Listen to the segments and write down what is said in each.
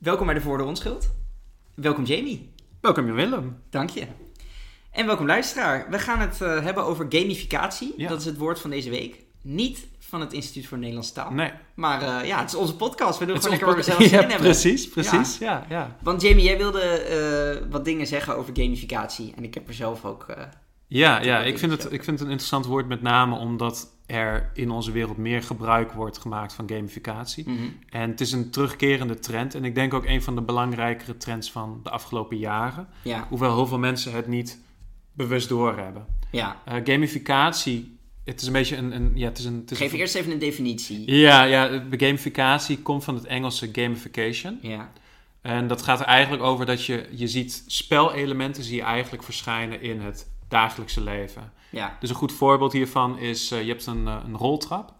Welkom bij de Voor de Onschuld. Welkom Jamie. Welkom Willem. Dank je. En welkom luisteraar. We gaan het uh, hebben over gamificatie. Ja. Dat is het woord van deze week. Niet van het Instituut voor Nederlandse Taal. Nee. Maar uh, ja, het is onze podcast. We doen Het gewoon lekker waar we zelf zin ja, in hebben. Precies, precies. Ja. Ja, Want Jamie, jij wilde uh, wat dingen zeggen over gamificatie. En ik heb er zelf ook... ja, ja ik, vind het, ik vind het een interessant woord met name omdat er in onze wereld meer gebruik wordt gemaakt van gamificatie. mhm. En het is een terugkerende trend. En ik denk ook een van de belangrijkere trends van de afgelopen jaren. Ja, Hoewel heel veel mensen het niet bewust doorhebben. ja. Eh gamificatie, het is een beetje een... een ja, het is een, het is Geef een- eerst even een definitie. Ja, ja, de gamificatie komt van het Engelse gamification. Ja, En dat gaat er eigenlijk over dat je, je ziet spelelementen zie je eigenlijk verschijnen in het dagelijkse leven. ja, Dus een goed voorbeeld hiervan is, eh, je hebt een, eh, een roltrap.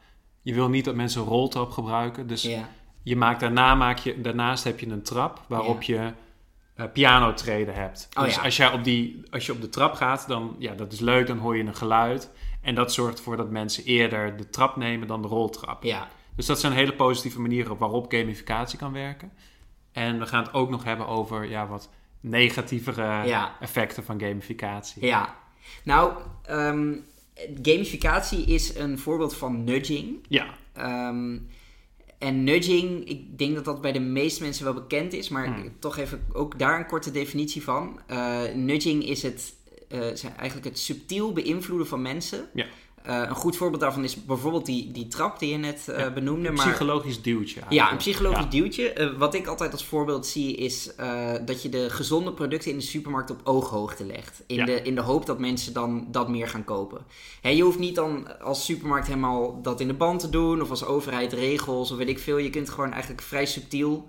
Je wil niet dat mensen een roltrap gebruiken. Dus ja. je maakt, daarna maak je, daarnaast heb je een trap waarop je eh pianotreden hebt. Oh, dus als, jij op die, als je op de trap gaat, dan ja, dat is leuk, dan hoor je een geluid. En dat zorgt ervoor dat mensen eerder de trap nemen dan de roltrap. ja. Dus dat zijn hele positieve manieren waarop gamificatie kan werken. En we gaan het ook nog hebben over ja, wat negatievere Ja. effecten van gamificatie. Ja, nou, ehm, gamificatie is een voorbeeld van nudging. Ja, Ehm, en nudging, ik denk dat dat bij de meeste mensen wel bekend is, maar Hmm. toch even ook daar een korte definitie van. Eh, nudging is het, eh, eigenlijk het subtiel beïnvloeden van mensen. Ja. Eh, een goed voorbeeld daarvan is bijvoorbeeld die, die trap die je net eh, Ja, benoemde. een maar, psychologisch duwtje. ja, een psychologisch Ja. duwtje. Eh, wat ik altijd als voorbeeld zie is dat je de gezonde producten in de supermarkt op ooghoogte legt. In, Ja. de, in de hoop dat mensen dan dat meer gaan kopen. Hè, je hoeft niet dan als supermarkt helemaal dat in de band te doen. Of als overheid regels of weet ik veel. Je kunt gewoon eigenlijk vrij subtiel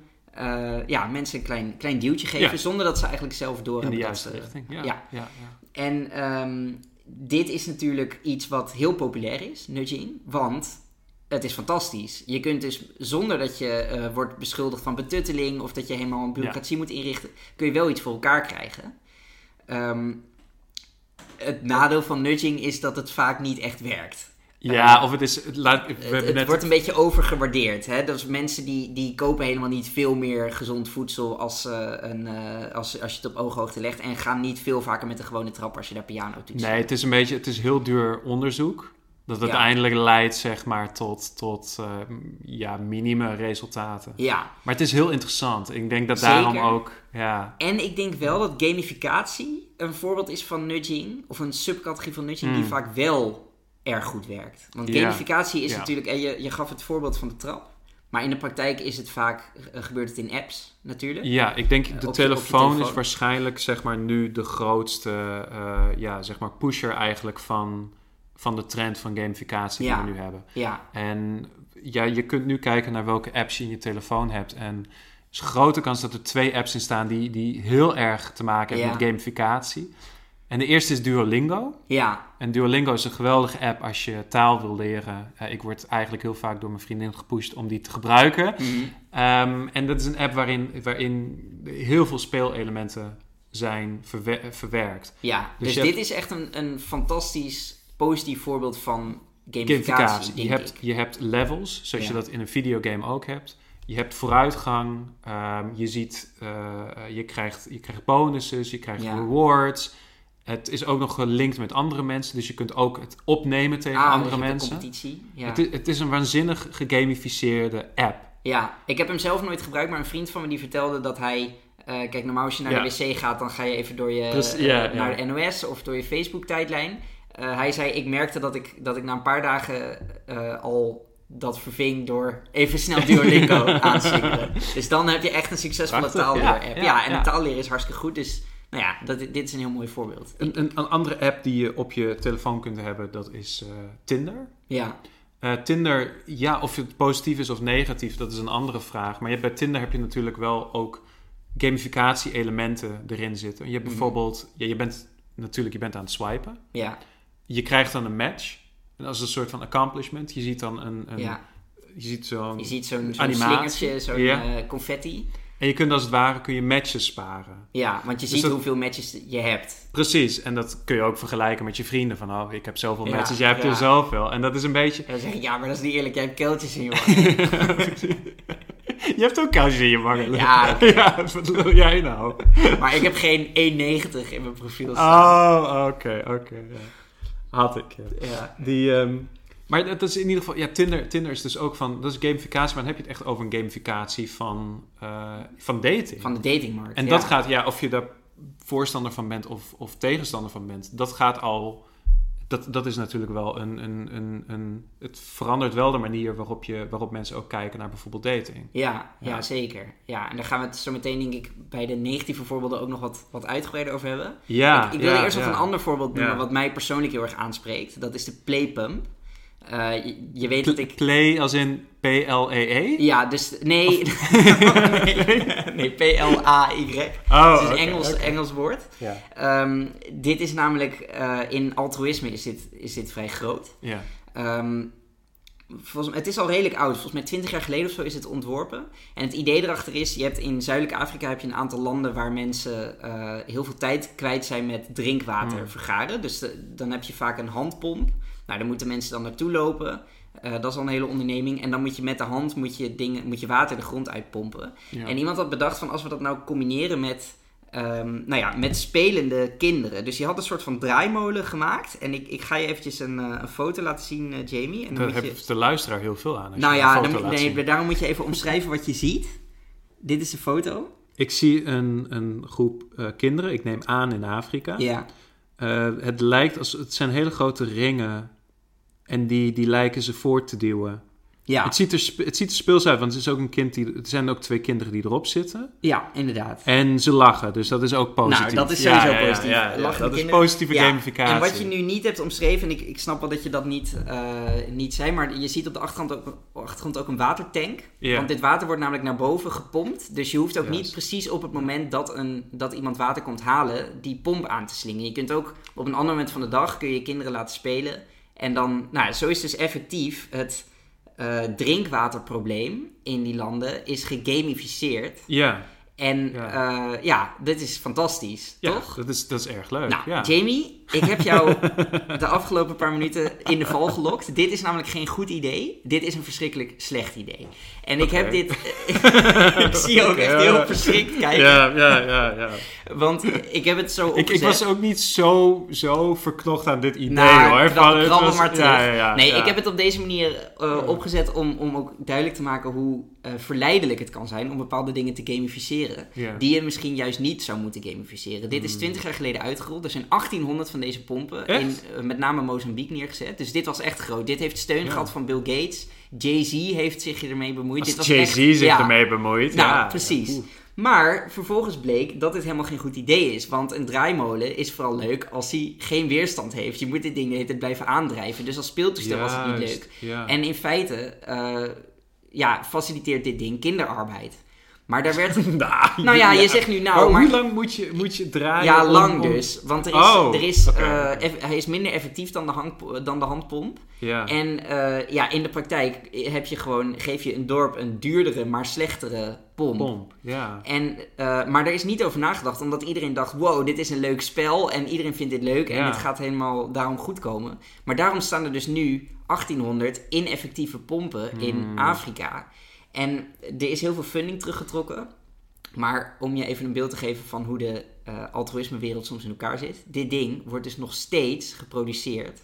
ja, mensen een klein, klein duwtje geven. Zonder dat ze eigenlijk zelf door In de hebben juiste dat, eh, richting. Ja, ja. ja. ja, en ehm, dit is natuurlijk iets wat heel populair is, nudging. Want het is fantastisch. Je kunt dus zonder dat je eh, wordt beschuldigd van betutteling of dat je helemaal een bureaucratie moet inrichten, kun je wel iets voor elkaar krijgen. Ehm, het nadeel van nudging is dat het vaak niet echt werkt. Ja, of het is... Laat, we Het, het net wordt een beetje overgewaardeerd. Hè? Dus mensen die, die kopen helemaal niet veel meer gezond voedsel als, eh, een, eh, als, als je het op ooghoogte legt. En gaan niet veel vaker met een gewone trap als je daar piano toetst. Nee, het is een beetje... Het is heel duur onderzoek. Dat Ja. uiteindelijk leidt, zeg maar, tot, tot eh, ja, minime resultaten. Ja, Maar het is heel interessant. Ik denk dat Zeker. daarom ook... Ja, En ik denk wel dat gamificatie een voorbeeld is van nudging, of een subcategorie van nudging, die Mm. vaak wel erg goed werkt. Want gamificatie is natuurlijk, en je, je gaf het voorbeeld van de trap, maar in de praktijk is het vaak, eh, gebeurt het in apps natuurlijk. Ja, ik denk Eh, de je- telefoon, je telefoon. is waarschijnlijk zeg maar nu de grootste eh, ja, zeg maar pusher eigenlijk van, van de trend van gamificatie Ja. die we nu hebben. Ja, En ja, je kunt nu kijken naar welke apps je in je telefoon hebt. En er is een grote kans dat er twee apps in staan die, die heel erg te maken hebben Ja. met gamificatie. En de eerste is Duolingo. ja, En Duolingo is een geweldige app als je taal wil leren. Eh, ik word eigenlijk heel vaak door mijn vriendin gepusht om die te gebruiken. mhm. Ehm, en dat is een app waarin, waarin heel veel speelelementen zijn verwe- verwerkt. ja. Dus Dus, dit hebt- is echt een, een fantastisch positief voorbeeld van gamificatie, Gamificatie. Je hebt, ik. je hebt levels, zoals je dat in een videogame ook hebt. Je hebt vooruitgang. ehm, je ziet, eh, je, krijgt, je krijgt bonussen, je krijgt Ja. rewards. Het is ook nog gelinkt met andere mensen, dus je kunt ook het opnemen tegen Ah, andere dus mensen. competitie. Ja. Het, is, het is een waanzinnig gegamificeerde app. Ja, ik heb hem zelf nooit gebruikt, maar een vriend van me die vertelde dat hij... eh, kijk, normaal als je naar Ja. de wc gaat, dan ga je even door je, eh, naar de NOS of door je Facebook-tijdlijn. Eh, hij zei, ik merkte dat ik, dat ik na een paar dagen al dat verving door even snel Duolingo aansingelen. Dus dan heb je echt een succesvolle taalleer-app. ja, en ja. een taalleren is hartstikke goed, dus nou ja, dat, dit is een heel mooi voorbeeld. Een, een, een andere app die je op je telefoon kunt hebben, dat is eh, Tinder. Ja, Eh, Tinder, ja, of het positief is of negatief, dat is een andere vraag. Maar je bij Tinder heb je natuurlijk wel ook gamificatie-elementen erin zitten. Je hebt Mhm. bijvoorbeeld, ja, je bent natuurlijk je bent aan het swipen. ja, Je krijgt dan een match. En dat is een soort van accomplishment. Je ziet dan een, een ja. je ziet zo'n, Je ziet zo'n zo'n Animatie. zo'n Ja. eh, confetti. En je kunt als het ware kun je matches sparen. Ja, want je Dus ziet dat- hoeveel matches je hebt. Precies, en dat kun je ook vergelijken met je vrienden. Van, oh, ik heb zoveel Ja, matches, jij hebt ja. er zoveel. En dat is een beetje... En ja, maar dat is niet eerlijk, jij hebt keeltjes in je oor. Je hebt ook kousen in je wangen. Ja. ja, wat wil jij nou? Maar ik heb geen 1,90 in mijn profiel staan. Oh, oké, oké. ja. Had ik, ja. Ja. Die, ehm, maar dat is in ieder geval... Ja, Tinder, Tinder is dus ook van... Dat is gamificatie, maar dan heb je het echt over een gamificatie van, eh, van dating. Van de datingmarkt. en ja. dat gaat, ja, of je daar voorstander van bent of, of tegenstander van bent, dat gaat al. Dat, dat is natuurlijk wel een, een, een, een. Het verandert wel de manier waarop, je, waarop mensen ook kijken naar bijvoorbeeld dating. Ja, ja. Ja. zeker. Ja, en daar gaan we het zo meteen, denk ik, bij de negatieve voorbeelden ook nog wat, wat uitgebreider over hebben. Ja, ik ja, eerst nog een ander voorbeeld noemen wat mij persoonlijk heel erg aanspreekt. Dat is de playpump. Eh, je, je weet dat ik... Play als in P-L-E-E? Ja, dus... Nee. nee, nee, P-L-A-Y. Oh, Het is een Engels. Engels woord. Ehm, dit is namelijk... eh, in altruïsme is dit, is dit vrij groot. ja. Ehm, volgens, het is al redelijk oud. Volgens mij 20 jaar geleden of zo is het ontworpen. En het idee erachter is, je hebt in Zuidelijk Afrika heb je een aantal landen waar mensen eh, heel veel tijd kwijt zijn met drinkwater Hmm. vergaren. Dus de- dan heb je vaak een handpomp. Nou, daar moeten mensen dan naartoe lopen. Eh, dat is al een hele onderneming. En dan moet je met de hand moet je dingen, moet je water de grond uitpompen. Ja. En iemand had bedacht van als we dat nou combineren met, ehm, nou ja, met spelende kinderen. Dus je had een soort van draaimolen gemaakt. En ik, ik ga je eventjes een, eh, een foto laten zien, eh, Jamie. En dan Daar je... heeft de luisteraar heel veel aan. Nou ja, dan, nee, daarom moet je even omschrijven wat je ziet. Dit is de foto. Ik zie een, een groep kinderen, ik neem aan in Afrika. Ja. Het lijkt als het zijn hele grote ringen en die, die lijken ze voort te duwen. Ja. Het, ziet er, het ziet er speels uit, want het, is ook een kind die, er zijn ook twee kinderen die erop zitten. ja, inderdaad. En ze lachen, dus dat is ook positief. Nou, dat is sowieso ja, positief. Ja, dat is positieve gamificatie. En wat je nu niet hebt omschreven, en ik, ik snap wel dat je dat niet, eh, niet zei, maar je ziet op de achtergrond ook, achtergrond ook een watertank. Ja. Want dit water wordt namelijk naar boven gepompt. Dus je hoeft ook niet precies op het moment dat, een, dat iemand water komt halen, die pomp aan te slingen. Je kunt ook op een ander moment van de dag kun je kinderen laten spelen. En dan, nou, zo is dus effectief het eh, drinkwaterprobleem in die landen is gegamificeerd. Ja, En Ja. ja, ja dit is fantastisch, ja toch? Dat, is, dat is erg leuk. Nou, ja. Jamie, ik heb jou de afgelopen paar minuten in de val gelokt. Dit is namelijk geen goed idee. Dit is een verschrikkelijk slecht idee. En ik heb dit... ik zie je ook echt heel verschrikt kijken. ja, ja, ja, ja. Want ik heb het zo opgezet. ik was ook niet zo, zo verknocht aan dit idee Nou, hoor. krab- was- maar terug. Nee, ik heb het op deze manier eh, opgezet om, om ook duidelijk te maken hoe eh, verleidelijk het kan zijn om bepaalde dingen te gamificeren. Die je misschien juist niet zou moeten gamificeren. Dit is 20 jaar geleden uitgerold. Er zijn 1800 van deze pompen Echt? in eh, met name Mozambique neergezet. Dus dit was echt groot. Dit heeft steun Ja. gehad van Bill Gates. Jay-Z heeft zich ermee bemoeid. dit was Jay-Z echt- zich ja. ermee bemoeit. Nou, ja. precies. Maar vervolgens bleek dat dit helemaal geen goed idee is. Want een draaimolen is vooral leuk als hij geen weerstand heeft. Je moet dit ding de hele tijd blijven aandrijven. Dus als speeltoestel was het niet leuk. En in feite eh, ja, faciliteert dit ding kinderarbeid. Maar daar werd... nou ja, je zegt nu nou, Maar maar... hoe lang moet je, moet je draaien? Ja, lang om- dus. Want er is, Oh, er is, eh, eff- hij is minder effectief dan de, hang, dan de handpomp. Ja. En eh, ja, in de praktijk heb je gewoon, geef je een dorp een duurdere, maar slechtere pomp. pomp. Ja. En, eh, maar er is niet over nagedacht, omdat iedereen dacht: wow, dit is een leuk spel en iedereen vindt dit leuk en Ja. dit gaat helemaal daarom goed komen. Maar daarom staan er dus nu 1800 ineffectieve pompen in Hmm. Afrika. En er is heel veel funding teruggetrokken. Maar om je even een beeld te geven van hoe de eh altruïsmewereld soms in elkaar zit. Dit ding wordt dus nog steeds geproduceerd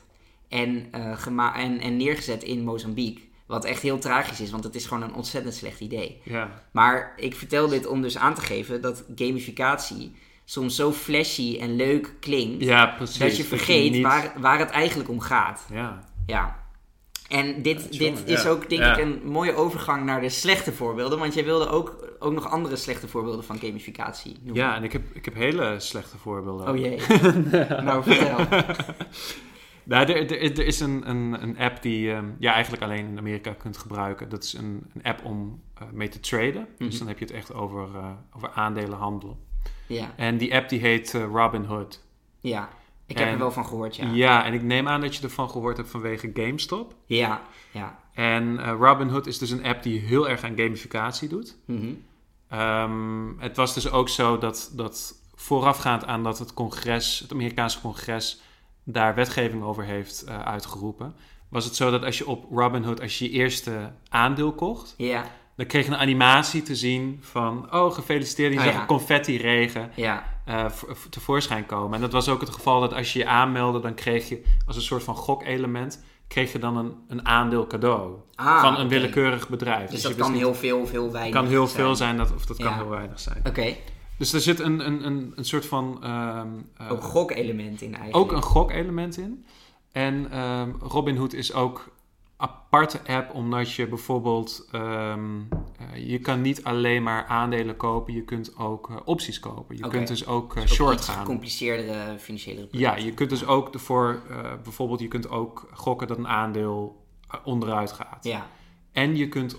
en, eh, en, en neergezet in Mozambique. Wat echt heel tragisch is, want het is gewoon een ontzettend slecht idee. ja. Maar ik vertel dit om dus aan te geven dat gamificatie soms zo flashy en leuk klinkt. Ja, precies. dat je vergeet niet- waar, waar het eigenlijk om gaat. Ja. Ja. En dit, Ja, dit is ja. ook denk Ja. ik een mooie overgang naar de slechte voorbeelden. Want jij wilde ook, ook nog andere slechte voorbeelden van gamificatie noemen. Ja, en ik heb, ik heb hele slechte voorbeelden. Oh jee. nou, vertel. Nou, er, er, er is een, een, een app die ehm, je eigenlijk alleen in Amerika kunt gebruiken. Dat is een, een app om eh, mee te traden. Dus Mhm. dan heb je het echt over, eh, over aandelenhandel. Ja, En die app die heet eh, Robinhood. ja. Ik heb er wel van gehoord, ja. Ja. en ik neem aan dat je ervan gehoord hebt vanwege GameStop. Ja, ja. En eh, Robinhood is dus een app die heel erg aan gamificatie doet. Mhm. Ehm, het was dus ook zo dat, dat voorafgaand aan dat het congres, het Amerikaanse congres, daar wetgeving over heeft eh, uitgeroepen, was het zo dat als je op Robinhood, als je je eerste aandeel kocht, Ja, Dan kreeg je een animatie te zien van... Oh, gefeliciteerd. Je Oh, zag ja. een confetti-regen Ja, eh, tevoorschijn komen. En dat was ook het geval dat als je je aanmeldde... dan kreeg je als een soort van gokelement... kreeg je dan een, een aandeel cadeau Ah, van een willekeurig bedrijf. Dus je dat kan niet- heel veel of heel weinig kan heel veel zijn, dat, of dat kan heel weinig zijn. Oké, Dus er zit een, een, een, een soort van... eh, ook gokelement in eigenlijk. ook een gokelement in. En ehm Robinhood is ook aparte app omdat je bijvoorbeeld ehm, eh, je kan niet alleen maar aandelen kopen, je kunt ook eh, opties kopen. Je kunt dus ook eh, Ook short gaan. gecompliceerdere financiële Ja, je kunt dus ook ervoor bijvoorbeeld je kunt ook gokken dat een aandeel onderuit gaat. Ja, En je kunt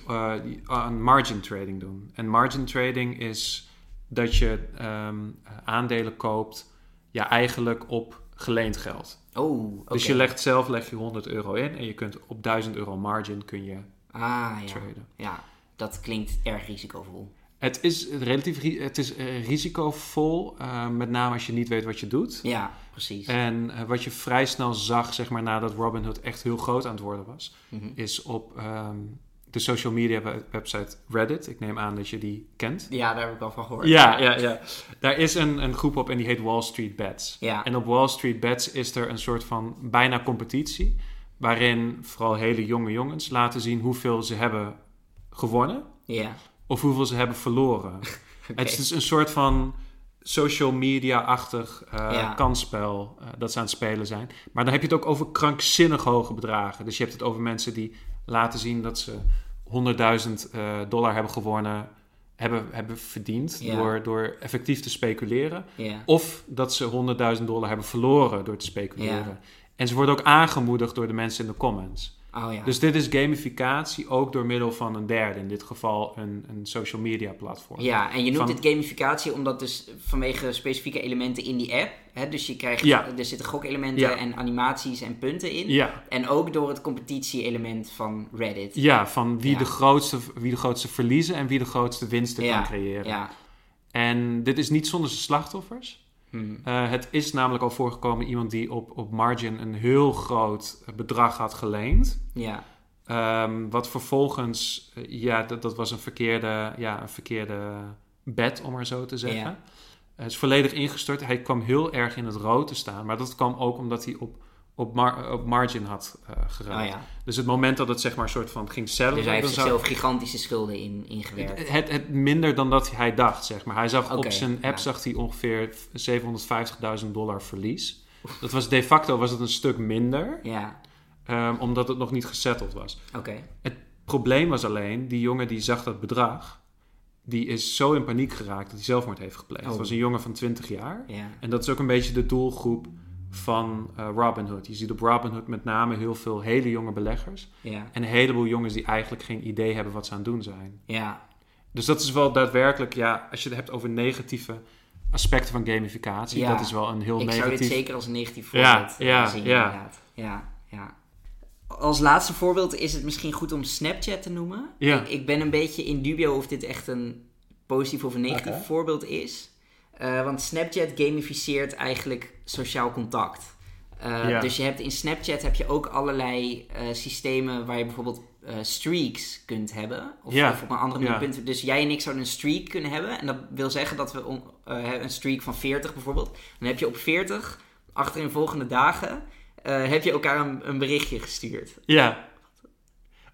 aan margin trading doen. En margin trading is dat je ehm, aandelen koopt, ja, eigenlijk op geleend geld. oh. Dus je legt zelf leg je 100 euro in en je kunt op 1000 euro margin kun je Ah, ja. traden. Ja, dat klinkt erg risicovol. Het is relatief het is, eh, risicovol, eh, met name als je niet weet wat je doet. Ja, precies. En eh, wat je vrij snel zag, zeg maar nadat Robinhood echt heel groot aan het worden was, Mhm. is op ehm, de social media we- website Reddit. Ik neem aan dat je die kent. Ja, daar heb ik wel van gehoord. Ja, ja, ja. Daar is een, een groep op en die heet Wall Street Bets. Ja. En op Wall Street Bets is er een soort van bijna competitie. Waarin vooral hele jonge jongens laten zien hoeveel ze hebben gewonnen. Ja. Of hoeveel ze hebben verloren. Het is dus een soort van social media-achtig eh, Ja. kansspel eh, dat ze aan het spelen zijn. Maar dan heb je het ook over krankzinnig hoge bedragen. Dus je hebt het over mensen die laten zien dat ze 100.000 eh, dollar hebben gewonnen, hebben, hebben verdiend door, door effectief te speculeren. Of dat ze 100.000 dollar hebben verloren door te speculeren. En ze worden ook aangemoedigd door de mensen in de comments. Oh ja. Dus dit is gamificatie ook door middel van een derde, in dit geval een, een social media platform. Ja, en je noemt Van- dit gamificatie omdat dus vanwege specifieke elementen in die app, hè, dus je krijgt, Ja. er zitten gokelementen Ja. en animaties en punten in. Ja, En ook door het competitie-element van Reddit. ja van wie. De grootste, wie de grootste verliezen en wie de grootste winsten kan creëren. Ja. En dit is niet zonder zijn slachtoffers. Hm. Eh, het is namelijk al voorgekomen iemand die op, op margin een heel groot bedrag had geleend. Ja. Ehm, wat vervolgens, eh, ja, dat, dat was een verkeerde, ja, een verkeerde bet, om maar zo te zeggen. Ja. Hij is volledig ingestort. Hij kwam heel erg in het rood te staan. Maar dat kwam ook omdat hij op, op, mar- op margin had eh geraakt. Oh ja. Dus het moment dat het zeg maar soort van ging settelen... Dus hij heeft zou- zichzelf gigantische schulden in, ingewerkt. het, het minder dan dat hij dacht, zeg maar. Hij zag op zijn app ja. zag hij ongeveer 750.000 dollar verlies. Dat was de facto was het een stuk minder, Ja, ehm, omdat het nog niet gesetteld was. oké. probleem was alleen, die jongen die zag dat bedrag, die is zo in paniek geraakt dat hij zelfmoord heeft gepleegd. Oh. Het was een jongen van 20 jaar. Ja. En dat is ook een beetje de doelgroep van eh Robinhood. Je ziet op Robinhood met name heel veel hele jonge beleggers. Ja. En een heleboel jongens die eigenlijk geen idee hebben wat ze aan het doen zijn. Ja. Dus dat is wel daadwerkelijk, ja, als je het hebt over negatieve aspecten van gamificatie, Ja. dat is wel een heel Ik zou negatief... dit zeker als een negatief voorbeeld eh, ja, zien, ja. inderdaad. Ja, ja. Als laatste voorbeeld is het misschien goed om Snapchat te noemen. Ja. Ik, ik ben een beetje in dubio of dit echt een positief of een negatief voorbeeld is. Eh, want Snapchat gamificeert eigenlijk sociaal contact. Eh, Ja. Dus je hebt in Snapchat heb je ook allerlei eh, systemen waar je bijvoorbeeld streaks kunt hebben. Of, Ja. of op een andere manier Ja. kunt. Dus jij en ik zouden een streak kunnen hebben. En dat wil zeggen dat we on- een streak van 40 bijvoorbeeld. Dan heb je op 40 achterin volgende dagen heb je elkaar een, een berichtje gestuurd. Ja.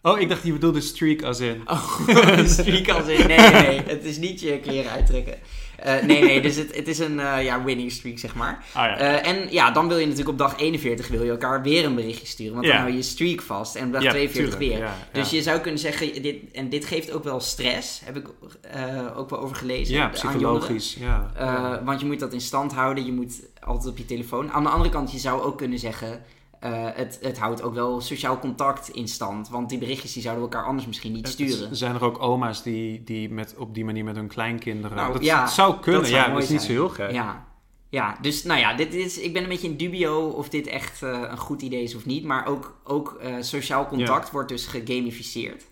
Oh, ik dacht je bedoelde streak als in... Oh, streak als in... Nee, nee, nee. Het is niet je kleren uittrekken. Eh, nee, nee. Dus het, het is een eh, ja, winning streak, zeg maar. Ah ja. Eh, en ja, dan wil je natuurlijk op dag 41 wil je elkaar weer een berichtje sturen. Want dan hou je je streak vast. En op dag Ja, 42 tuurlijk, weer. Dus je zou kunnen zeggen, dit, en dit geeft ook wel stress. Heb ik ook wel over gelezen. Ja, psychologisch. Ja. Want je moet dat in stand houden. Je moet altijd op je telefoon. Aan de andere kant, je zou ook kunnen zeggen... eh, het, het houdt ook wel sociaal contact in stand. Want die berichtjes die zouden we elkaar anders misschien niet sturen. Er zijn er ook oma's die, die met, op die manier met hun kleinkinderen... Nou, dat, ja, het zou kunnen, dat zou ja. mooi Dat is niet zo zijn. heel gek. Ja. ja, dus nou ja, dit is, ik ben een beetje in dubio of dit echt eh, een goed idee is of niet. Maar ook, ook eh, sociaal contact wordt dus gegamificeerd.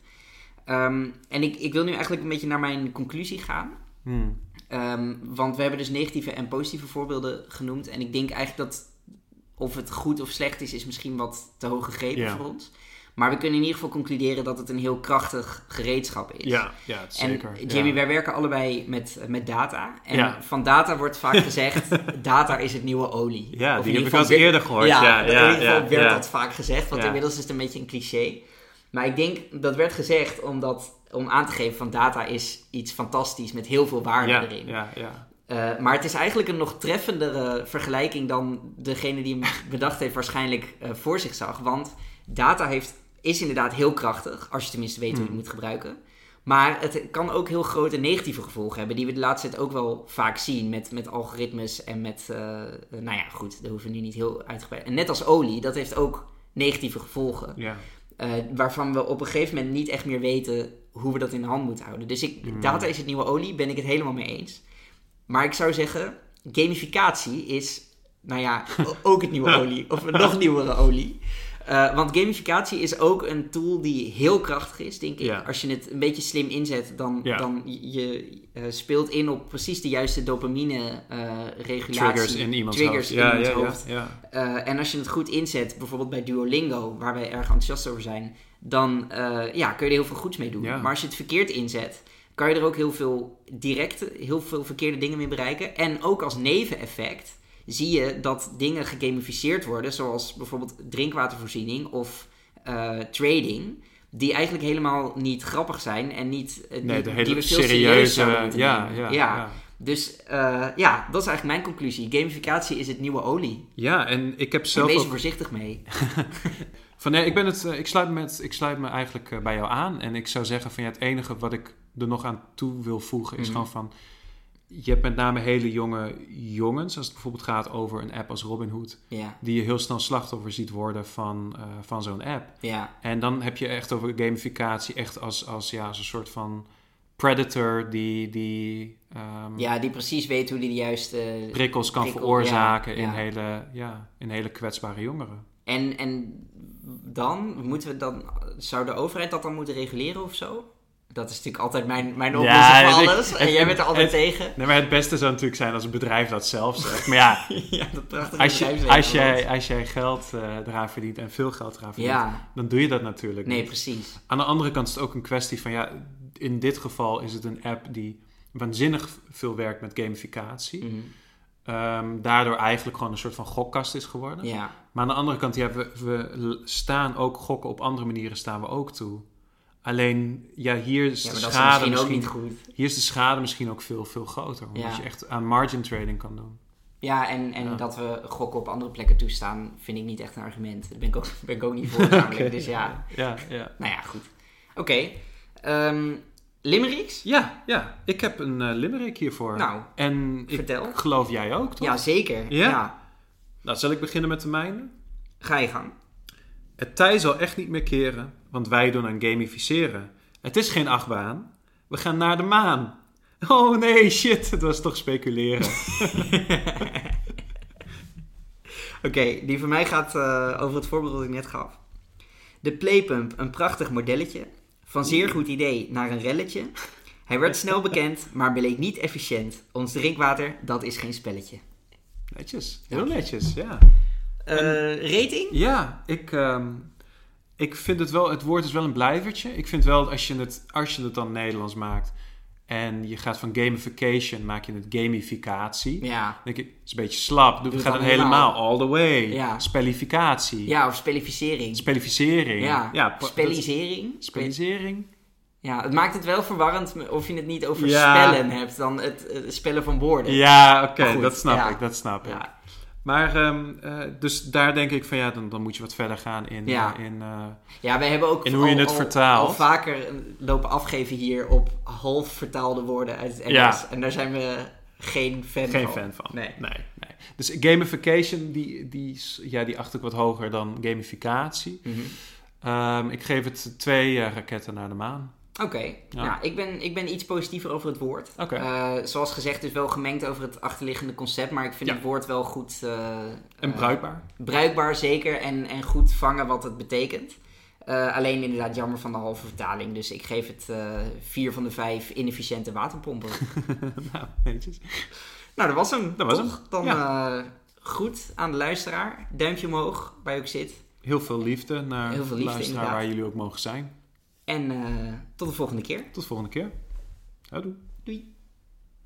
Ehm, en ik, ik wil nu eigenlijk een beetje naar mijn conclusie gaan. Hmm. Ehm, want we hebben dus negatieve en positieve voorbeelden genoemd. En ik denk eigenlijk dat of het goed of slecht is, is misschien wat te hoog gegrepen Ja. voor ons. Maar we kunnen in ieder geval concluderen dat het een heel krachtig gereedschap is. Ja, ja zeker. En Jamie, ja. wij werken allebei met, met data. En Ja. van data wordt vaak gezegd, data is het nieuwe olie. Ja, Of die heb ik al eens eerder gehoord. Ja, Ja, in ieder geval werd dat vaak gezegd, want inmiddels is het een beetje een cliché. Maar ik denk, dat werd gezegd omdat, om aan te geven van data is iets fantastisch met heel veel waarde Ja, erin. ja, ja. Eh, maar het is eigenlijk een nog treffendere vergelijking dan degene die hem bedacht heeft waarschijnlijk eh, voor zich zag. Want data heeft, is inderdaad heel krachtig, als je tenminste weet hoe je het Mm. moet gebruiken. Maar het kan ook heel grote negatieve gevolgen hebben, die we de laatste tijd ook wel vaak zien met, met algoritmes en met, eh, nou ja, goed, daar hoeven we nu niet heel uitgebreid. En net als olie, dat heeft ook negatieve gevolgen. ja. waarvan we op een gegeven moment niet echt meer weten hoe we dat in de hand moeten houden. Dus ik, Mm. data is het nieuwe olie, ben ik het helemaal mee eens. Maar ik zou zeggen, gamificatie is, nou ja, ook het nieuwe olie. Of een nog nieuwere olie. Eh, want gamificatie is ook een tool die heel krachtig is, denk ik. Ja. Als je het een beetje slim inzet, dan, Ja. dan je eh, speelt in op precies de juiste dopamine-regulatie. Triggers in iemands triggers hoofd. in Ja, iemands hoofd. ja. Eh, en als je het goed inzet, bijvoorbeeld bij Duolingo, waar wij erg enthousiast over zijn, dan eh, ja, kun je er heel veel goeds mee doen. Maar als je het verkeerd inzet, kan je er ook heel veel directe, heel veel verkeerde dingen mee bereiken. En ook als neveneffect zie je dat dingen gegamificeerd worden, zoals bijvoorbeeld drinkwatervoorziening of eh, trading. Die eigenlijk helemaal niet grappig zijn en niet. eh, Nee, die, de die we veel serieus serieuze... Ja, ja, ja. ja. Dus eh, ja, dat is eigenlijk mijn conclusie. Gamificatie is het nieuwe olie. Ja, en ik heb En zelf wees er ook... voorzichtig mee. Van, nee, ik, ben het, ik, sluit me ik sluit me eigenlijk bij jou aan. En ik zou zeggen van ja, het enige wat ik er nog aan toe wil voegen is Mhm. gewoon van... Je hebt met name hele jonge jongens, als het bijvoorbeeld gaat over een app als Robinhood... Ja, die je heel snel slachtoffer ziet worden van, eh, van zo'n app. ja, En dan heb je echt over gamificatie echt als, als, ja, als een soort van predator die, die ehm, ja, die precies weet hoe die de juiste... prikkels kan prikkel- veroorzaken ja, in, ja. Hele, ja, in hele kwetsbare jongeren. En, en dan moeten we dan... Zou de overheid dat dan moeten reguleren of zo? Dat is natuurlijk altijd mijn, mijn Ja, oplossing voor alles. En jij bent er altijd het- tegen. Nee, maar het beste zou natuurlijk zijn als een bedrijf dat zelf zegt. Maar ja, ja, dat als, je, als, jij, als jij geld eh, eraan verdient en veel geld eraan verdient, Ja, dan doe je dat natuurlijk nee, niet. precies. Aan de andere kant is het ook een kwestie van, ja, in dit geval is het een app die waanzinnig veel werkt met gamificatie. Mhm. Ehm, daardoor eigenlijk gewoon een soort van gokkast is geworden. Ja, Maar aan de andere kant, ja, we, we staan ook gokken op andere manieren staan we ook toe. Alleen, ja, hier is ja de dat is schade misschien, misschien, ook niet goed. hier is de schade misschien ook veel, veel groter. Omdat Ja. je echt aan margin trading kan doen. Ja, en, en Ja. dat we gokken op andere plekken toestaan, vind ik niet echt een argument. Daar ben ik ook, ben ik ook niet voor namelijk. Dus ja, Ja, ja. nou ja, goed. Oké. Ehm, Limericks? Ja, ja. Ik heb een eh, limerick hiervoor. Nou, en ik vertel. geloof jij ook, toch? Ja, zeker. Ja? ja. Nou, zal ik beginnen met de mijne? Ga je gang. Het tij zal echt niet meer keren, want wij doen aan gamificeren. Het is geen achtbaan. We gaan naar de maan. Oh nee, shit, het was toch speculeren. Oké, die van mij gaat eh, over het voorbeeld dat ik net gaf. De Playpump, een prachtig modelletje. Van zeer goed idee naar een relletje. Hij werd snel bekend, maar bleek niet efficiënt. Ons drinkwater, dat is geen spelletje. Netjes, heel netjes, ja. Eh, rating? Ja, ik, ehm, ik vind het wel, het woord is wel een blijvertje. Ik vind wel, als je het, als je het dan Nederlands maakt en je gaat van gamification, maak je het gamificatie. Ja. Dan denk ik, het is een beetje slap. Doe het dan dan helemaal. all the way. Ja. Spellificatie. Ja, of spellificering. Spellificering. Ja, ja spellisering. dat- Spellisering. Ja, het maakt het wel verwarrend of je het niet over Ja. spellen hebt dan het spellen van woorden. Ja, oké, dat snap ja. ik, dat snap ik. Maar, ehm, eh, dus daar denk ik van ja, dan, dan moet je wat verder gaan in, Ja. eh, in eh, Ja, wij hebben ook En hoe je het al- vertaalt. al vaker lopen afgeven hier op half vertaalde woorden uit het Engels. Ja. En daar zijn we geen fan geen van. fan van. Nee. nee, nee. Dus gamification, die, die, ja, die acht ik wat hoger dan gamificatie. Mhm. Ehm, ik geef het twee raketten naar de maan. Oké, Ja. nou, ik ben, ik ben iets positiever over het woord. Oké. Eh, zoals gezegd, dus wel gemengd over het achterliggende concept, maar ik vind Ja. het woord wel goed eh, en eh, bruikbaar. bruikbaar, zeker, en, en goed vangen wat het betekent. Alleen inderdaad jammer van de halve vertaling, dus ik geef het vier van de vijf inefficiënte waterpompen. nou, netjes. nou, dat was hem. Dat was toch? hem, Dan goed aan de luisteraar. Duimpje omhoog, waar je ook zit. Heel veel liefde naar Heel veel liefde, luisteraar inderdaad. waar jullie ook mogen zijn. En eh, tot de volgende keer. Tot de volgende keer. Houdoe. Doei.